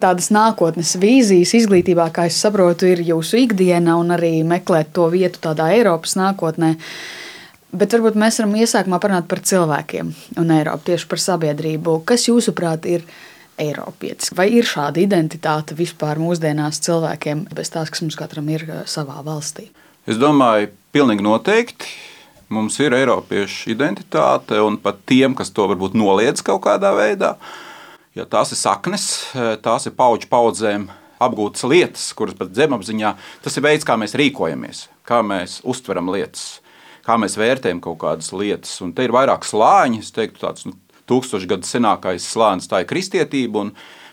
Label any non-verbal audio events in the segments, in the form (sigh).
Tādas nākotnes vīzijas izglītībā, kā es saprotu, ir jūsu ikdiena un arī meklēt to vietu tādā Eiropas nākotnē. Bet varbūt mēs varam iesākumā parunāt par cilvēkiem un Eiropu, tieši par sabiedrību. Kas jūsuprāt ir Eiropietis? Vai ir šāda identitāte vispār mūsdienās cilvēkiem, bez tās, kas mums katram ir eh, savā valstī? Es domāju, pilnīgi noteikti. Mums ir Eiropiešu identitāte, un pat tiem, kas to varbūt noliedz kaut kādā veidā, uh, Jo tās ir saknes, eh, tās ir paudžu paudzēm apgūtas lietas, kuras pat zemapziņā tas ir veids, kā mēs rīkojamies, kā mēs uztveram lietas, kā mēs vērtējam kaut kādas lietas. Un te ir vairāk slāņi, es teiktu, tāds nu, tūkstošu gadu senākais slānis, tā ir kristietība.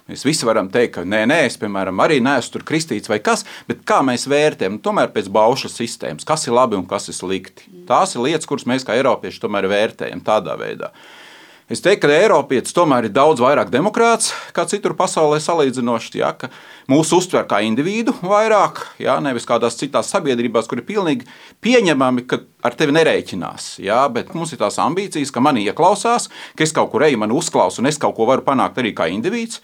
Mēs visi varam teikt, ka nē, nē, es piemēram arī neesmu tur kristīts vai kas, bet kā mēs vērtējam, nu, tomēr pēc baušas sistēmas, kas ir labi un kas ir slikti. Tās ir lietas, kuras mēs kā Eiropieši tomēr vērtējam tādā veidā. Es teiktu, ka Eiropietis tomēr ir daudz vairāk demokrāts kā citur pasaulē salīdzinoši. Ja, mūsu uztver kā individu vairāk, ja, nevis kādās citās sabiedrībās, kur ir pilnīgi pieņemami, ka ar tevi nerēķinās. Ja, bet mums ir tās ambīcijas, ka man ieklausās, ka es kaut kur eju, man uzklausa un es kaut ko varu panākt arī kā indivīds.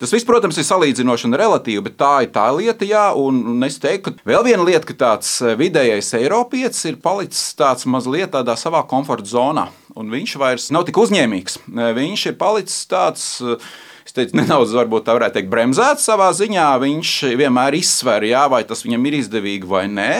Tas viss, protams, ir salīdzinoši un relatīvi, bet tā ir tā lieta, jā, un, un es teiktu, ka vēl viena lieta, ka tāds eh, vidējais Eiropietis ir palicis tāds mazliet tādā savā komforta zonā, un viņš vairs nav tik uzņēmīgs. Viņš ir palicis tāds. Es teicu, nedaudz, varbūt tā varētu teikt, bremzēts savā ziņā. Viņš vienmēr izsver, jā, vai tas viņam ir izdevīgi vai nē.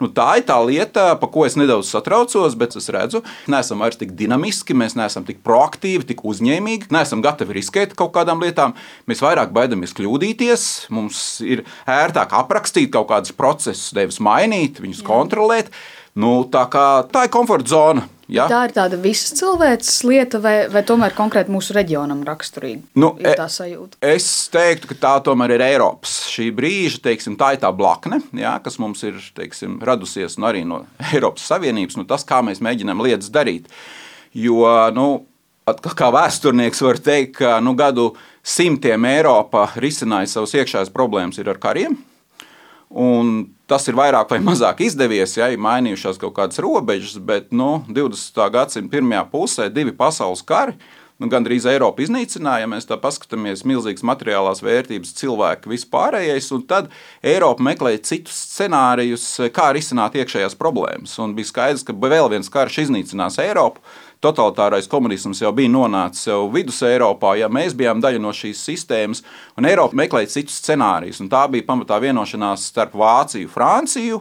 Nu, tā ir tā lieta, par ko es nedaudz satraucos, bet es redzu, ka neesam vairs tik dinamiski, mēs neesam tik proaktīvi, tik uzņēmīgi, neesam gatavi riskēt kaut kādām lietām. Mēs vairāk baidamies kļūdīties, mums ir ērtāk aprakstīt kaut kādus procesus, nevis mainīt, viņus Jā. kontrolēt. Nu, tā, kā, tā ir komforta zona. Ja? Tā ir tāda visas cilvēces lieta, vai, vai tomēr konkrēti mūsu reģionam raksturīga? Nu, ir tā sajūta. Es teiktu, ka tā tomēr ir Eiropas šī brīža, teiksim, tā ir tā blakne, ja, kas mums ir teiksim, radusies no, arī no (laughs) Eiropas Savienības, nu, tas, kā mēs mēģinām lietas darīt. Jo, nu, kā vēsturnieks var teikt, ka nu, gadu simtiem Eiropa risināja savas iekšējās problēmas ar kariem. Un tas ir vairāk vai mazāk izdevies, ja ir mainījušās kaut kādas robežas, bet nu, 20. gadsimta pirmajā pusē divi pasaules kari. Nu, Gan drīz Eiropa iznīcināja, ja mēs tā paskatāmies, milzīgas materiālās vērtības, cilvēki, vispārējais, un tad Eiropa meklēja citus scenārijus, kā risināt iekšējās problēmas. Un bija skaidrs, ka vēl viens karš iznīcinās Eiropu, totalitārais komunisms jau bija nonācis jau vidus Eiropā, ja mēs bijām daļa no šīs sistēmas, un Eiropa meklēja citus scenārijus. Tā bija pamatā vienošanās starp Vāciju un Franciju.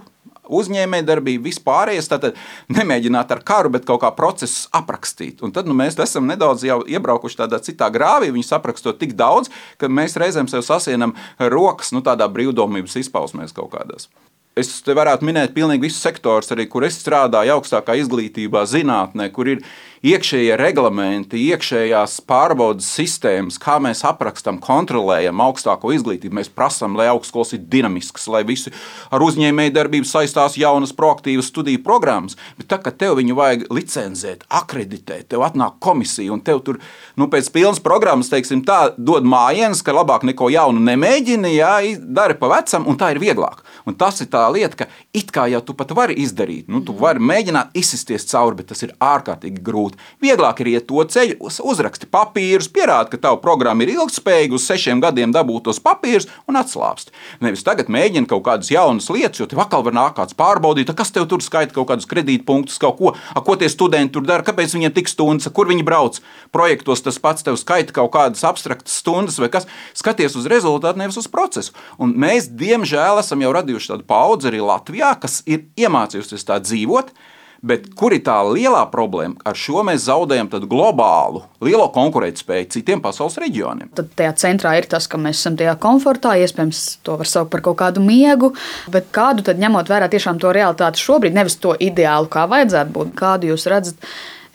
Uzņēmējdarbība, vispārējais, tātad nemēģināt ar karu, bet kaut kā procesus aprakstīt. Un tad nu, mēs esam nedaudz iebraukuši tādā citā grāvī, viņus aprakstot tik daudz, ka mēs reizēm sev sasienam rokas nu, tādā brīvdomības izpausmēs kaut kādās. Es te varētu minēt pilnīgi visus sektorus, arī kur es strādāju, augstākā izglītībā, zinātnē, kur ir iekšējie reglamenti, iekšējās pārbaudas sistēmas, kā mēs aprakstām, kontrolējam augstāko izglītību. Mēs prasām, lai augstskolas ir dinamiskas, lai visi ar uzņēmējdarbību saistās jaunas, proaktīvas studiju programmas. Bet tā, kad tev viņu vajag licencēt, akreditēt, tev atnāk komisija un tev tur nu, pēc pilnas programmas, teiksim, tā dod mājienas, ka labāk neko jaunu nemēģini, jā, dari pa vecam, un tā ir vieglāk. Un tas ir tā lieta, ka it kā jau tu pat vari izdarīt, nu, tu vari mēģināt izsisties cauri, bet tas ir ārkārtīgi grūti. Vieglāk ir iet to ceļu, uzraksti papīrus, pierādi, ka tava programma ir ilgspējīga, uz sešiem gadiem dabūt tos papīrus un atslābst. Nevis tagad mēģini kaut kādas jaunas lietas, jo tev atkal var nākt kāds pārbaudīt, kas tev tur skaita kaut kādus kredītpunktus, kaut ko, a, ko tie studenti tur dara, kāpēc viņiem tik stundas, kur viņi brauc. Projektos tas pats tev skaita kaut kādas abstraktas stundas vai kas. Skaties uz rezultātu, nevis uz procesu. Un mēs, diemžēl, esam jau radījuši tādu paudzi arī Latvijā, kas ir iemācījusies tā dzīvot. Bet kur ir tā lielā problēma? Ar šo mēs zaudējam globālu, lielo konkurētspēju citiem pasaules reģioniem. Tad tajā centrā ir tas, ka mēs esam tajā komfortā, iespējams, to var saukt par kaut kādu miegu. Bet kādu tad ņemot vērā tiešām to realitāti šobrīd, nevis to ideālu, kā vajadzētu būt, kādu jūs redzat?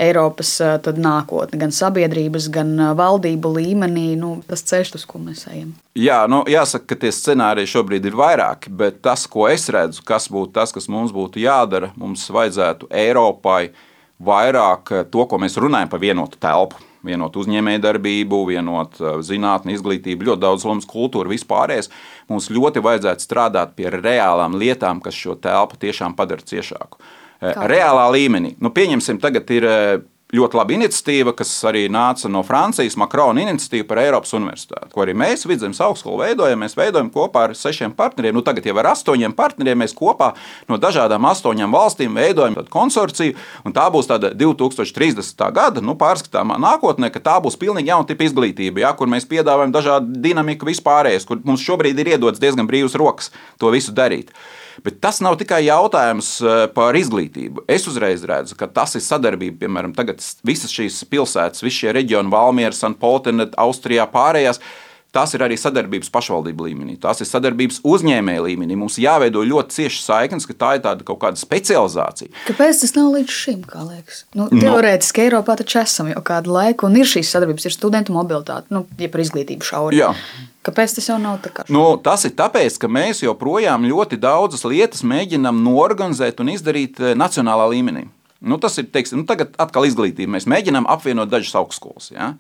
Eiropas nākotne, gan sabiedrības, gan valdību līmenī, nu, tas ceļš, uz ko mēs ejam. Jā, nu, jāsaka, ka tie scenāriji šobrīd ir vairāki, bet tas, ko es redzu, kas būtu tas, kas mums būtu jādara, mums vajadzētu Eiropai vairāk to, ko mēs runājam par vienotu telpu vienot uzņēmējdarbību, vienot zinātnē, izglītību, ļoti daudz lomas kultūra, vispārējais. Mums ļoti vajadzētu strādāt pie reālām lietām, kas šo telpu tiešām padara ciešāku. Kā? reālā līmenī. Nu, pieņemsim, tagad ir ļoti laba iniciatīva, kas arī nāca no Francijas, Makrona iniciatīva par Eiropas universitāti. Ko arī mēs Vidzemes augstskolu veidojam. Mēs veidojam kopā ar sešiem partneriem, nu tagad jau ar astoņiem partneriem. Mēs kopā no dažādām astoņām valstīm veidojam konsorciju, un tā būs tāda 2030. gada nu, pārskatāmā nākotnē, ka tā būs pilnīgi jauna tipa izglītība, ja, kur mēs piedāvājam dažādu dinamiku vispārējais, kur mums šobrīd ir iedots diezgan brīvas rokas to visu darīt. Bet tas nav tikai jautājums eh, par izglītību. Es uzreiz redzu, ka tas ir sadarbība, piemēram, tagad visas šīs pilsētas, visi šie reģioni, Valmiera, Sanpoltena, Austrijā, pārējās. Tās ir arī sadarbības pašvaldību līmenī, tās ir sadarbības uzņēmēja līmenī. Mums jāveido ļoti cieši saiknes, ka tā ir tāda kaut kāda specializācija. Kāpēc tas nav līdz šim, liekas? Nu, teorētiski no. Eiropā taču esam jau kādu laiku, un ir šīs sadarbības, ir studentu mobilitāte, nu, ja par izglītību šauri. Jā. Kāpēc tas jau nav tā kā? Nu, tas ir tāpēc, ka mēs joprojām ļoti daudzas lietas mēģinām norganizēt un izdarīt eh, nacionālā līmenī. Nu, tas ir teiksim, nu, tagad atkal izglītība. Mēs mēģinām apvienot dažas augstskolas. Ja?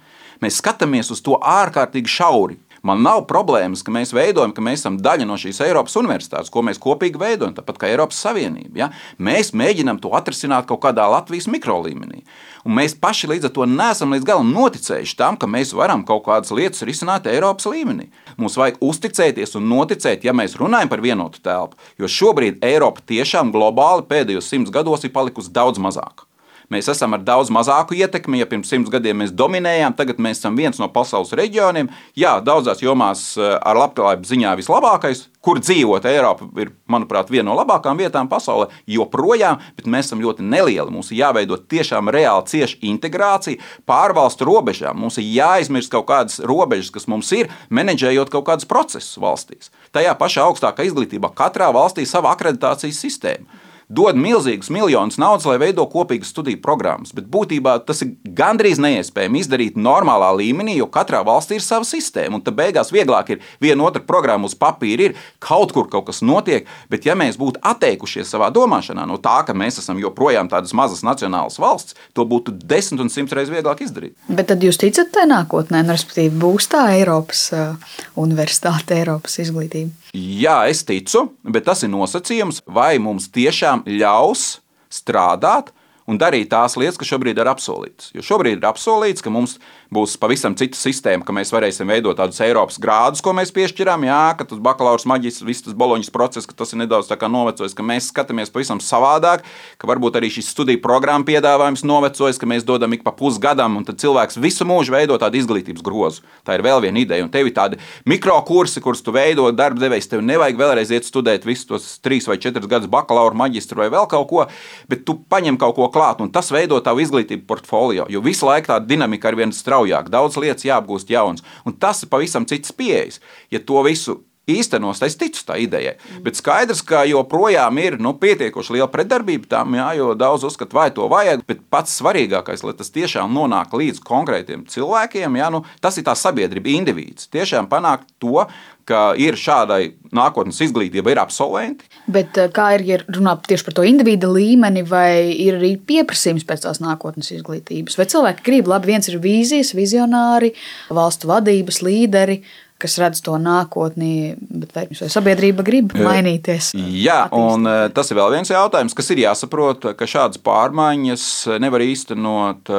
Mēs skatāmies uz to ārkārtīgi šauri. Man nav problēmas, ka mēs veidojam, ka mēs esam daļa no šīs Eiropas universitātes, ko mēs kopīgi veidojam, tāpat kā Eiropas Savienība. Ja? Mēs mēģinām to atrisināt kaut kādā Latvijas mikro līmenī. Un mēs paši līdz ar to neesam līdz galam noticējuši tam, ka mēs varam kaut kādas lietas risināt Eiropas līmenī. Mums vajag uzticēties un noticēt, ja mēs runājam par vienotu telpu, jo šobrīd Eiropa tiešām globāli pēdējos simts gados ir palikusi daudz mazāka. Mēs esam ar daudz mazāku ietekmi. Ja pirms simts gadiem mēs dominējām, tagad mēs esam viens no pasaules reģioniem. Jā, daudzās jomās eh, ar labklājības ziņā vislabākais, kur dzīvot. Eiropa ir, manuprāt, viena no labākajām vietām pasaulē, joprojām, bet mēs esam ļoti nelieli. Mums ir jāveido tiešām reāli cieša integrācija pārvalstu robežām. Mums ir jāizmirst kaut kādas robežas, kas mums ir, menedžējot kaut kādus procesus valstīs. Tajā pašā augstākā izglītībā katrā valstī ir sava akreditācijas sistēma dod milzīgus miljonus naudas, lai veido kopīgas studiju programmas. Bet būtībā tas ir gandrīz neiespējami izdarīt normālā līmenī, jo katrā valstī ir sava sistēma. Un tad beigās vieglāk ir viena otra programma uz papīra, ir kaut kur kaut kas notiek. Bet ja mēs būtu atteikušies savā domāšanā no tā, ka mēs esam joprojām tādas mazas nacionālas valsts, to būtu desmit un simts reizes vieglāk izdarīt. Bet tad jūs ticat tajā nākotnē, nu, respektīvi, būs tā Eiropas uh, universitāte, Eiropas izglītība? Jā, es ticu, bet tas ir nosacījums, vai mums tiešām ļaus strādāt un darīt tās lietas, kas šobrīd ir apsolītas. Jo šobrīd ir apsolīts, ka mums būs pavisam cita sistēma, ka mēs varēsim veidot tādus Eiropas grādus, ko mēs piešķiram. Jā, ka tas bakalaura maģistrs, viss tas boloņas process, ka tas ir nedaudz novecojis, ka mēs skatāmies pavisam savādāk, ka varbūt arī šis studiju programmu piedāvājums novecojis, ka mēs dodam ik pa pusgadam, un tad cilvēks visu mūžu veido tādu izglītības grozu. Tā ir vēl viena ideja, un tev ir tādi mikrokursi, kurus tu veido darba devējs. Tev nevajag vēlreiz iet studēt visus tos trīs vai četrus gadus bakalaura maģistru vai vēl kaut ko, bet tu paņem kaut ko klāt, un tas veido tavu izglītību portfolio. Jo visu laiku tā dinamika vienu strauju straujāk, daudz lietas jāapgūst jauns. Un tas ir pavisam cits pieejas. Ja to visu īstenos, es ticu tā idejai. Mm. Bet skaidrs, ka joprojām ir nu, pietiekoši liela pretdarbība tam, jā, jo daudz uzskata, vai to vajag. Bet pats svarīgākais, lai tas tiešām nonāk līdz konkrētiem cilvēkiem, jā, nu, tas ir tā sabiedrība, indivīds. Tiešām panākt to, ka ir šādai nākotnes izglītībai, ir absolventi. Bet eh, kā ir, ja runā tieši par to individu līmeni, vai ir arī pieprasījums pēc tās nākotnes izglītības? Vai cilvēki grib, labi, viens ir vīzijas, vizionāri, valstu vadības līderi, kas redz to nākotnī, bet vai, sabiedrība grib mainīties? Jā, un eh, tas ir vēl viens jautājums, kas ir jāsaprot, ka šādas pārmaiņas nevar īstenot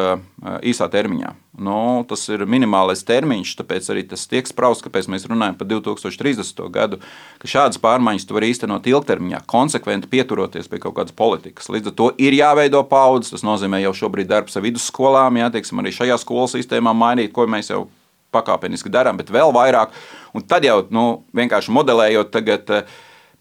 īsā termiņā. Nu, tas ir minimālais termiņš, tāpēc arī tas tiek sprausts, kāpēc mēs runājam par 2030. gadu, ka šādas pārmaiņas var īstenot ilgtermiņā, konsekventi pieturoties pie kaut kādas politikas. Līdz ar to ir jāveido paudzes. Tas nozīmē jau šobrīd darbs ar vidusskolām, jā, teiksim, arī šajā skolas sistēmā mainīt, ko mēs jau pakāpeniski darām, bet vēl vairāk. Un tad jau nu, vienkārši modelējot tagad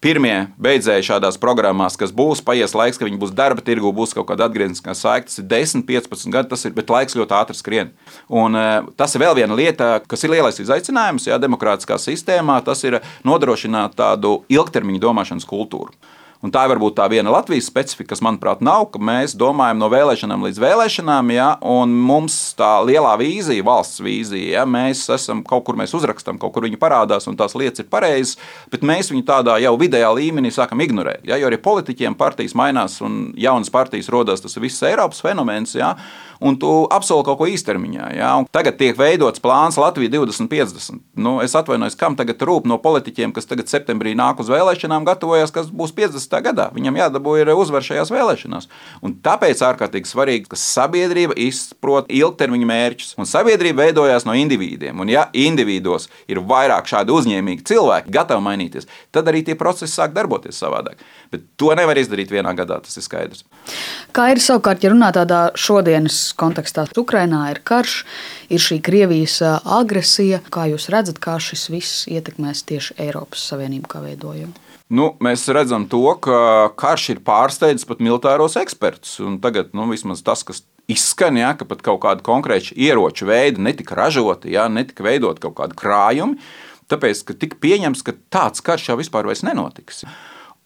pirmie beidzēji šādās programmās, kas būs, paies laiks, ka viņi būs darba tirgu, būs kaut kāda atgriezniskā saikta. Tas ir 10, 15 gadi, tas ir, bet laiks ļoti ātri skrien. Un, tas ir vēl viena lieta, kas ir lielais izaicinājums, ja demokrātiskā sistēmā, tas ir nodrošināt tādu ilgtermiņa domāšanas kultūru. Un tā ir varbūt tā viena Latvijas specifika, kas, manuprāt, nav, ka mēs domājam no vēlēšanām līdz vēlēšanām, ja, un mums tā lielā vīzija, valsts vīzija, ja, mēs esam kaut kur, mēs uzrakstām, kaut kur viņi parādās, un tās lietas ir pareizas, bet mēs viņu tādā jau vidējā līmenī sākam ignorēt. Ja, jo arī politiķiem partijas mainās, un jaunas partijas rodas, tas ir viss Eiropas fenomens. Ja, un tu apsoli kaut ko īstermiņā. Ja? Tagad tiek veidots plāns Latvija 2050. Nu, es atvainojos, kam tagad rūp no politiķiem, kas tagad septembrī nāk uz vēlēšanām, gatavojas, kas būs 50. gadā. Viņam jādabū ir uzvar šajās vēlēšanās. Un tāpēc ārkārtīgi svarīgi, ka sabiedrība izprot ilgtermiņa mērķus. Un sabiedrība veidojās no individiem. Un ja individos ir vairāk šādi uzņēmīgi cilvēki, gatavi mainīties, tad arī tie procesi sāk darboties savādāk. Bet to nevar izdarīt vienā gadā, tas ir skaidrs. Kā ir savukārt, ja runā tādā šodienas kontekstā, Ukrainā ir karš, ir šī Krievijas agresija. Kā jūs redzat, kā šis viss ietekmēs tieši Eiropas Savienību kā veidojumu? Nu, mēs redzam, to, ka karš ir pārsteidzis pat militāros ekspertus. Tagad nu, vismaz tas, kas izskan, ja, ka pat kaut kāda konkrēta ieroču veida netika ražota, ja, netika veidot kaut kādi krājumi, tāpēc, ka tika pieņemts, ka tāds karš jau vispār nenotiks.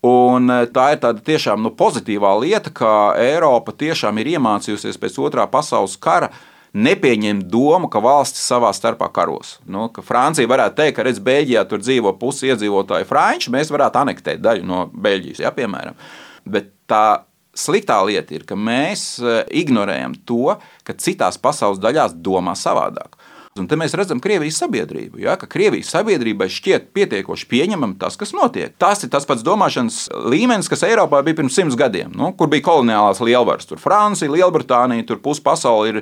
Un tā ir tāda tiešām nu, pozitīvā lieta, ka Eiropa tiešām ir iemācījusies pēc otrā pasaules kara nepieņemt domu, ka valstis savā starpā karos. Nu, ka Francija varētu teikt, ka redz, Beļģijā tur dzīvo pusi iedzīvotāju franči, mēs varētu anektēt daļu no Beļģijas, ja, piemēram. Bet tā sliktā lieta ir, ka mēs eh, ignorējam to, ka citās pasaules daļās domā savādāk. Un te mēs redzam Krievijas sabiedrību. Ja, ka Krievijas sabiedrībai šķiet pietiekoši pieņemam tas, kas notiek. Tas ir tas pats domāšanas līmenis, kas Eiropā bija pirms simts gadiem, nu, kur bija koloniālās lielvaras. Tur Francija, Lielbritānija, tur pusi pasaule ir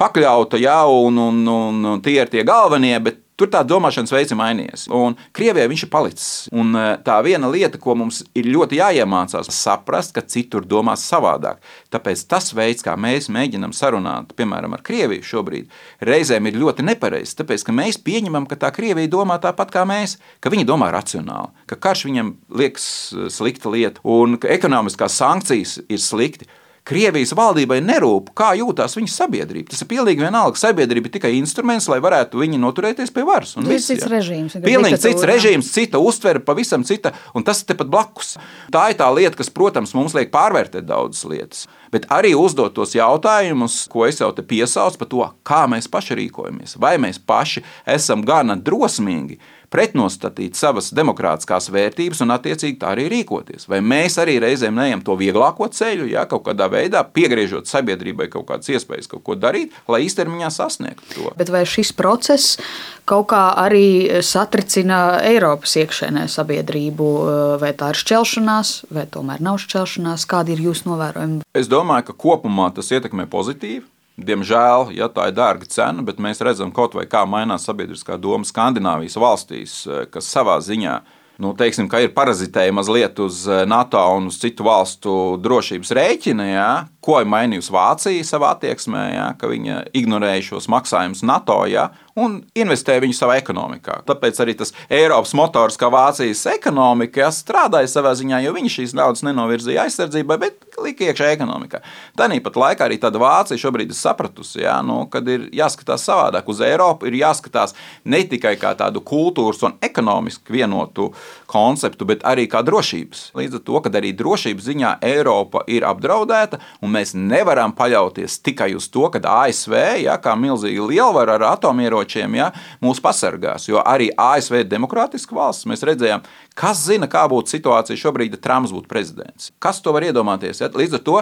pakļauta, ja, un, un, un, un tie ir tie galvenie. Bet Tur tā domāšanas veids ir mainījies. Un Krievijai viņš ir palicis. Un e, tā viena lieta, ko mums ir ļoti jāiemācās, ir saprast, ka citur domās savādāk. Tāpēc tas veids, kā mēs mēģinām sarunāt, piemēram, ar Krieviju šobrīd, reizēm ir ļoti nepareizs. Tāpēc, mēs pieņemam, ka tā Krievija domā tāpat kā mēs, ka viņi domā racionāli, ka karš viņam liekas e, slikta lieta un ka ekonomiskās sankcijas ir slikti. Krievijas valdībai nerūp, kā jūtas viņas sabiedrība. Tas ir pilnīgi vienalga. Sabiedrība ir tikai instruments, lai varētu viņi noturēties pie varas. Tas ir cits režīms. Pilnīgi cits režīms, cita uztvere, pavisam cita, un tas ir tepat blakus. Tā ir tā lieta, kas, protams, mums liek pārvērtēt daudzas lietas. Bet arī uzdot tos jautājumus, ko es jau te piesaucu par to, kā mēs paši rīkojamies. Vai mēs paši esam gana drosmīgi pretnostatīt savas demokrātiskās vērtības un attiecīgi tā arī rīkoties. Vai mēs arī reizēm neejam to vieglāko ceļu, ja kaut kādā veidā piegriežot sabiedrībai kaut kādas iespējas kaut ko darīt, lai īstermiņā sasniegtu to. Bet vai šis process kaut kā arī satricina Eiropas iekšēnē sabiedrību, vai tā ir šķelšanās, vai tomēr nav šķelšanās? Kādi ir jūsu novērojumi? Es domāju, ka kopumā tas ietekmē pozitīvi. Diemžēl, ja tā ir dārga cena, bet mēs redzam, kaut vai kā mainās sabiedriskā doma Skandināvijas valstīs, eh, kas savā ziņā nu, teiksim, ir parazitēja mazliet uz eh, NATO un uz citu valstu drošības rēķina. Ja? Ko ir mainījusi Vācija savā attieksmē, ja? ka viņa ignorēja šos maksājumus NATO ja? un investē viņu savā ekonomikā. Tāpēc arī tas Eiropas motors, kā Vācijas ekonomika, ja, strādāja savā ziņā, jo viņi šīs naudas nenovirzīja aizsardzībai, bet lika iekšā ekonomikā. Tāpat laikā arī Vācija šobrīd ir sapratusi, ja, nu, kad ir jāskatās savādāk. Uz Eiropu ir jāskatās ne tikai kā tādu kultūras un ekonomisku vienotu konceptu, bet arī kā drošības. Līdz ar to, ka arī drošības ziņā Eiropa ir apdraudēta, un mēs nevaram paļauties tikai uz to, ka ASV, ja, kā milzīga lielvara ar atomieročiem, ieročiem, ja, mūs pasargās. Jo arī ASV ir demokrātiska valsts. Mēs redzējām, kas zina, kā būtu situācija šobrīd, ja Trumps būtu prezidents. Kas to var iedomāties? Ja? Līdz ar to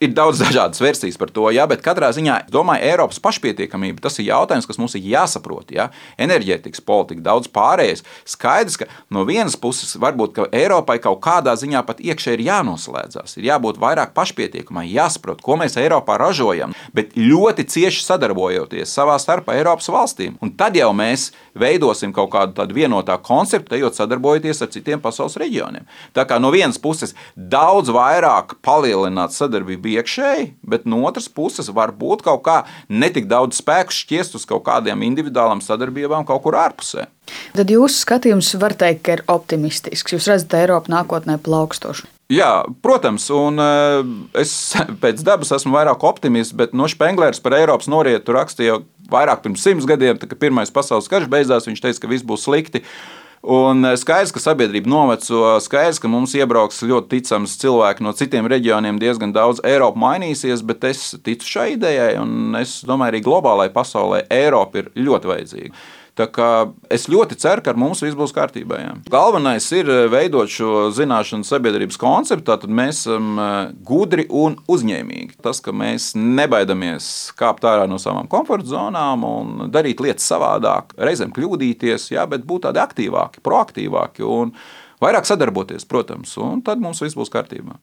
Ir daudz (laughs) dažādas versijas par to, ja, bet katrā ziņā, domāju, Eiropas pašpietiekamība tas ir jautājums, kas mums ir jāsaprot. Ja. Enerģētikas politika, daudz pārējais. Skaidrs, ka no vienas puses varbūt ka Eiropai kaut kādā ziņā pat iekšēji ir jānoslēdzas, ir jābūt vairāk pašpietiekamai, jāsaprot, ko mēs Eiropā ražojam, bet ļoti cieši sadarbojoties savā starpā Eiropas valstīm. Un tad jau mēs veidosim kaut kādu tādu vienotā konceptu, ejot sadarbojoties ar citiem pasaules reģioniem. Tā kā no vienas puses daudz vairāk palielināt sadarbību iekšēji, bet no otras puses var būt kaut kā netik daudz spēku šķiest uz kaut kādiem individuālām sadarbībām kaut kur ārpusē. Tad jūsu skatījums var teikt, ka ir optimistisks. Jūs redzat Eiropu nākotnē plaukstošu. Jā, protams, un uh, es (laughs) pēc dabas esmu vairāk optimists, bet no Špenglers par Eiropas norietu rakstīja jau vairāk pirms simts gadiem, kad Pirmais pasaules karš beidzās. Viņš teica, ka viss būs slikti. Un eh, skaidrs, ka sabiedrība noveco, skaidrs, ka mums iebrauks ļoti ticams cilvēki no citiem reģioniem, diezgan daudz Eiropa mainīsies, bet es ticu šai idejai, un es domāju, arī globālajai pasaulē Eiropa ir ļoti vajadzīga. Es ļoti ceru, ka ar mums viss būs kārtībā. Jā. Galvenais ir veidot šo zināšanu sabiedrības konceptu. Tad mēs esam gudri un uzņēmīgi. Tas, ka mēs nebaidamies kāpt ārā no savām komforta zonām un darīt lietas savādāk, reizēm kļūdīties, jā, bet būt tādi aktīvāki, proaktīvāki un vairāk sadarboties, protams, un tad mums viss būs kārtībā.